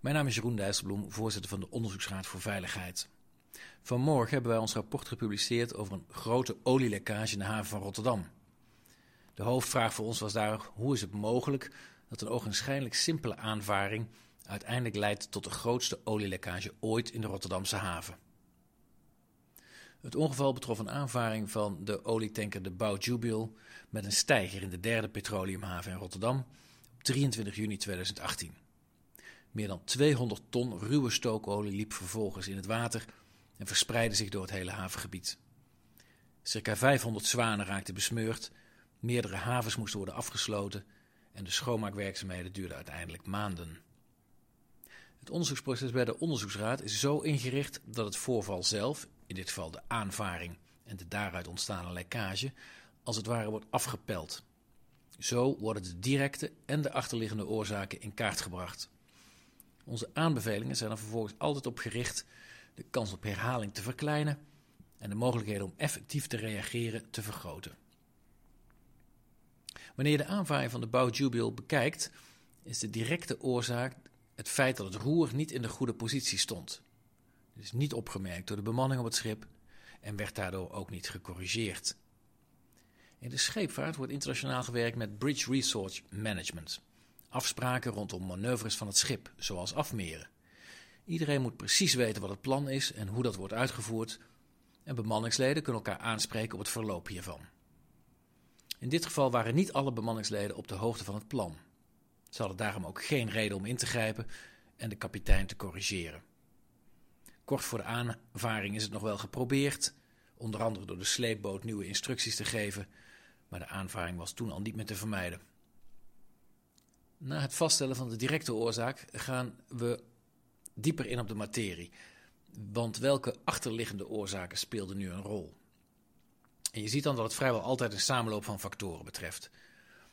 Mijn naam is Jeroen Dijsselbloem, voorzitter van de Onderzoeksraad voor Veiligheid. Vanmorgen hebben wij ons rapport gepubliceerd over een grote olielekkage in de haven van Rotterdam. De hoofdvraag voor ons was daar: hoe is het mogelijk dat een ogenschijnlijk simpele aanvaring uiteindelijk leidt tot de grootste olielekkage ooit in de Rotterdamse haven? Het ongeval betrof een aanvaring van de olietanker de Bouw Jubil met een steiger in de derde petroleumhaven in Rotterdam op 23 juni 2018. Meer dan 200 ton ruwe stookolie liep vervolgens in het water en verspreidde zich door het hele havengebied. Circa 500 zwanen raakten besmeurd, meerdere havens moesten worden afgesloten en de schoonmaakwerkzaamheden duurden uiteindelijk maanden. Het onderzoeksproces bij de onderzoeksraad is zo ingericht dat het voorval zelf, in dit geval de aanvaring en de daaruit ontstane lekkage, als het ware wordt afgepeld. Zo worden de directe en de achterliggende oorzaken in kaart gebracht. Onze aanbevelingen zijn er vervolgens altijd op gericht de kans op herhaling te verkleinen en de mogelijkheden om effectief te reageren te vergroten. Wanneer je de aanvaring van de bouwjubil bekijkt, is de directe oorzaak het feit dat het roer niet in de goede positie stond. Is niet opgemerkt door de bemanning op het schip en werd daardoor ook niet gecorrigeerd. In de scheepvaart wordt internationaal gewerkt met Bridge Resource Management. Afspraken rondom manoeuvres van het schip, zoals afmeren. Iedereen moet precies weten wat het plan is en hoe dat wordt uitgevoerd. En bemanningsleden kunnen elkaar aanspreken op het verloop hiervan. In dit geval waren niet alle bemanningsleden op de hoogte van het plan. Ze hadden daarom ook geen reden om in te grijpen en de kapitein te corrigeren. Kort voor de aanvaring is het nog wel geprobeerd, onder andere door de sleepboot nieuwe instructies te geven, maar de aanvaring was toen al niet meer te vermijden. Na het vaststellen van de directe oorzaak gaan we dieper in op de materie. Want welke achterliggende oorzaken speelden nu een rol? En je ziet dan dat het vrijwel altijd een samenloop van factoren betreft.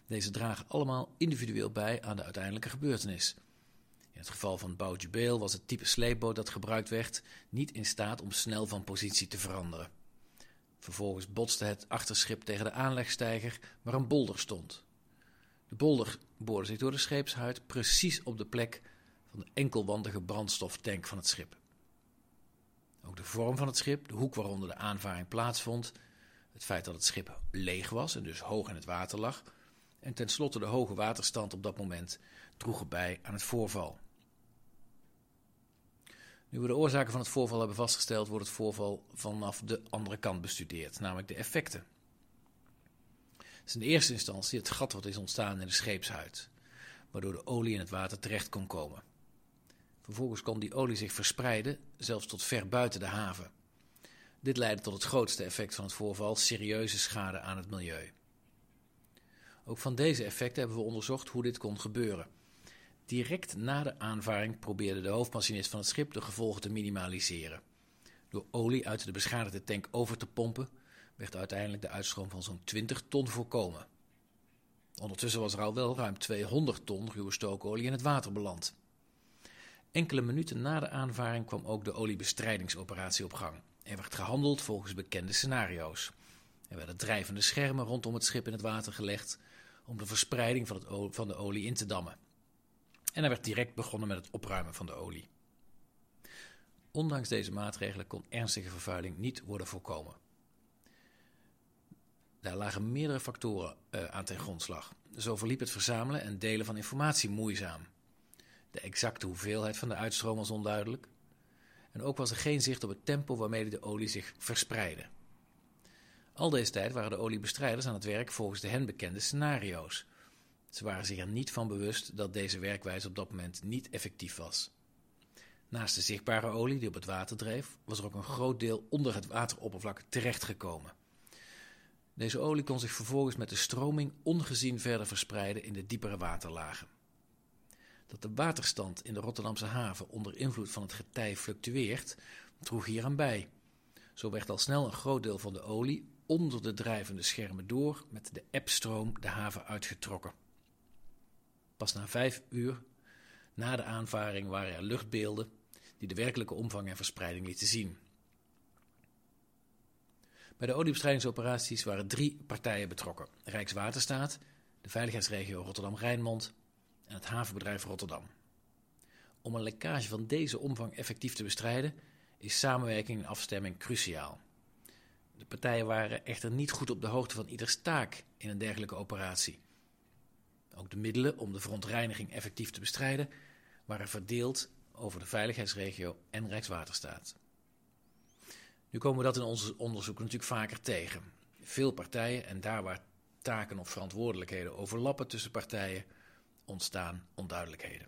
Deze dragen allemaal individueel bij aan de uiteindelijke gebeurtenis. In het geval van Beel was het type sleepboot dat gebruikt werd niet in staat om snel van positie te veranderen. Vervolgens botste het achterschip tegen de aanlegstijger waar een bolder stond. De bolder boorde zich door de scheepshuid precies op de plek van de enkelwandige brandstoftank van het schip. Ook de vorm van het schip, de hoek waaronder de aanvaring plaatsvond, het feit dat het schip leeg was en dus hoog in het water lag, en tenslotte de hoge waterstand op dat moment droegen bij aan het voorval. Nu we de oorzaken van het voorval hebben vastgesteld, wordt het voorval vanaf de andere kant bestudeerd, namelijk de effecten. Het is in eerste instantie het gat wat is ontstaan in de scheepshuid, waardoor de olie in het water terecht kon komen. Vervolgens kon die olie zich verspreiden, zelfs tot ver buiten de haven. Dit leidde tot het grootste effect van het voorval, serieuze schade aan het milieu. Ook van deze effecten hebben we onderzocht hoe dit kon gebeuren. Direct na de aanvaring probeerde de hoofdmachinist van het schip de gevolgen te minimaliseren. Door olie uit de beschadigde tank over te pompen, werd uiteindelijk de uitstroom van zo'n 20 ton voorkomen. Ondertussen was er al wel ruim 200 ton ruwe stookolie in het water beland. Enkele minuten na de aanvaring kwam ook de oliebestrijdingsoperatie op gang. Er werd gehandeld volgens bekende scenario's. Er werden drijvende schermen rondom het schip in het water gelegd om de verspreiding van, het van de olie in te dammen. En er werd direct begonnen met het opruimen van de olie. Ondanks deze maatregelen kon ernstige vervuiling niet worden voorkomen. Daar lagen meerdere factoren uh, aan ten grondslag. Zo verliep het verzamelen en delen van informatie moeizaam. De exacte hoeveelheid van de uitstroom was onduidelijk. En ook was er geen zicht op het tempo waarmee de olie zich verspreidde. Al deze tijd waren de oliebestrijders aan het werk volgens de hen bekende scenario's. Ze waren zich er niet van bewust dat deze werkwijze op dat moment niet effectief was. Naast de zichtbare olie die op het water dreef, was er ook een groot deel onder het wateroppervlak terechtgekomen. Deze olie kon zich vervolgens met de stroming ongezien verder verspreiden in de diepere waterlagen. Dat de waterstand in de Rotterdamse haven onder invloed van het getij fluctueert, droeg hier aan bij. Zo werd al snel een groot deel van de olie onder de drijvende schermen door met de ebstroom de haven uitgetrokken. Pas na vijf uur na de aanvaring waren er luchtbeelden die de werkelijke omvang en verspreiding lieten zien. Bij de oliebestrijdingsoperaties waren drie partijen betrokken: Rijkswaterstaat, de veiligheidsregio Rotterdam-Rijnmond en het havenbedrijf Rotterdam. Om een lekkage van deze omvang effectief te bestrijden, is samenwerking en afstemming cruciaal. De partijen waren echter niet goed op de hoogte van ieders taak in een dergelijke operatie. Ook de middelen om de verontreiniging effectief te bestrijden waren verdeeld over de veiligheidsregio en Rijkswaterstaat. Nu komen we dat in ons onderzoek natuurlijk vaker tegen. Veel partijen en daar waar taken of verantwoordelijkheden overlappen tussen partijen, ontstaan onduidelijkheden.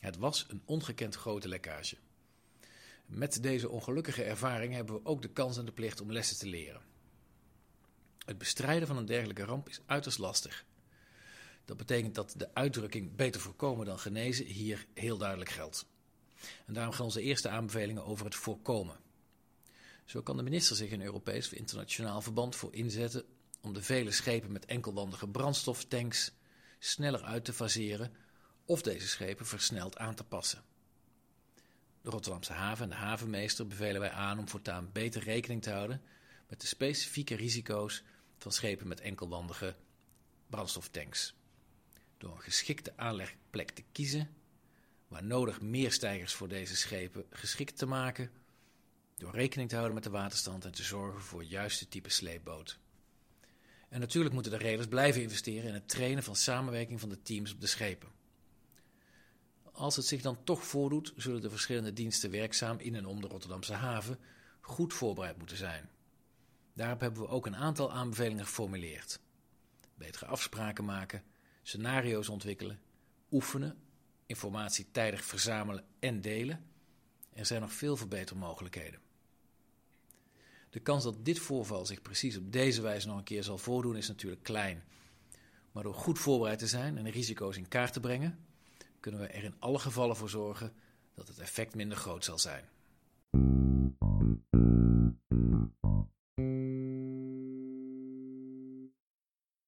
Het was een ongekend grote lekkage. Met deze ongelukkige ervaring hebben we ook de kans en de plicht om lessen te leren. Het bestrijden van een dergelijke ramp is uiterst lastig. Dat betekent dat de uitdrukking beter voorkomen dan genezen hier heel duidelijk geldt. En daarom gaan onze eerste aanbevelingen over het voorkomen. Zo kan de minister zich in Europees of internationaal verband voor inzetten om de vele schepen met enkelwandige brandstoftanks sneller uit te faseren of deze schepen versneld aan te passen. De Rotterdamse haven en de havenmeester bevelen wij aan om voortaan beter rekening te houden met de specifieke risico's van schepen met enkelwandige brandstoftanks. Door een geschikte aanlegplek te kiezen, waar nodig meer stijgers voor deze schepen geschikt te maken, door rekening te houden met de waterstand en te zorgen voor het juiste type sleepboot. En natuurlijk moeten de reders blijven investeren in het trainen van samenwerking van de teams op de schepen. Als het zich dan toch voordoet, zullen de verschillende diensten werkzaam in en om de Rotterdamse haven goed voorbereid moeten zijn. Daarop hebben we ook een aantal aanbevelingen geformuleerd. Betere afspraken maken, scenario's ontwikkelen, oefenen, informatie tijdig verzamelen en delen. Er zijn nog veel verbetermogelijkheden. De kans dat dit voorval zich precies op deze wijze nog een keer zal voordoen is natuurlijk klein. Maar door goed voorbereid te zijn en de risico's in kaart te brengen, kunnen we er in alle gevallen voor zorgen dat het effect minder groot zal zijn.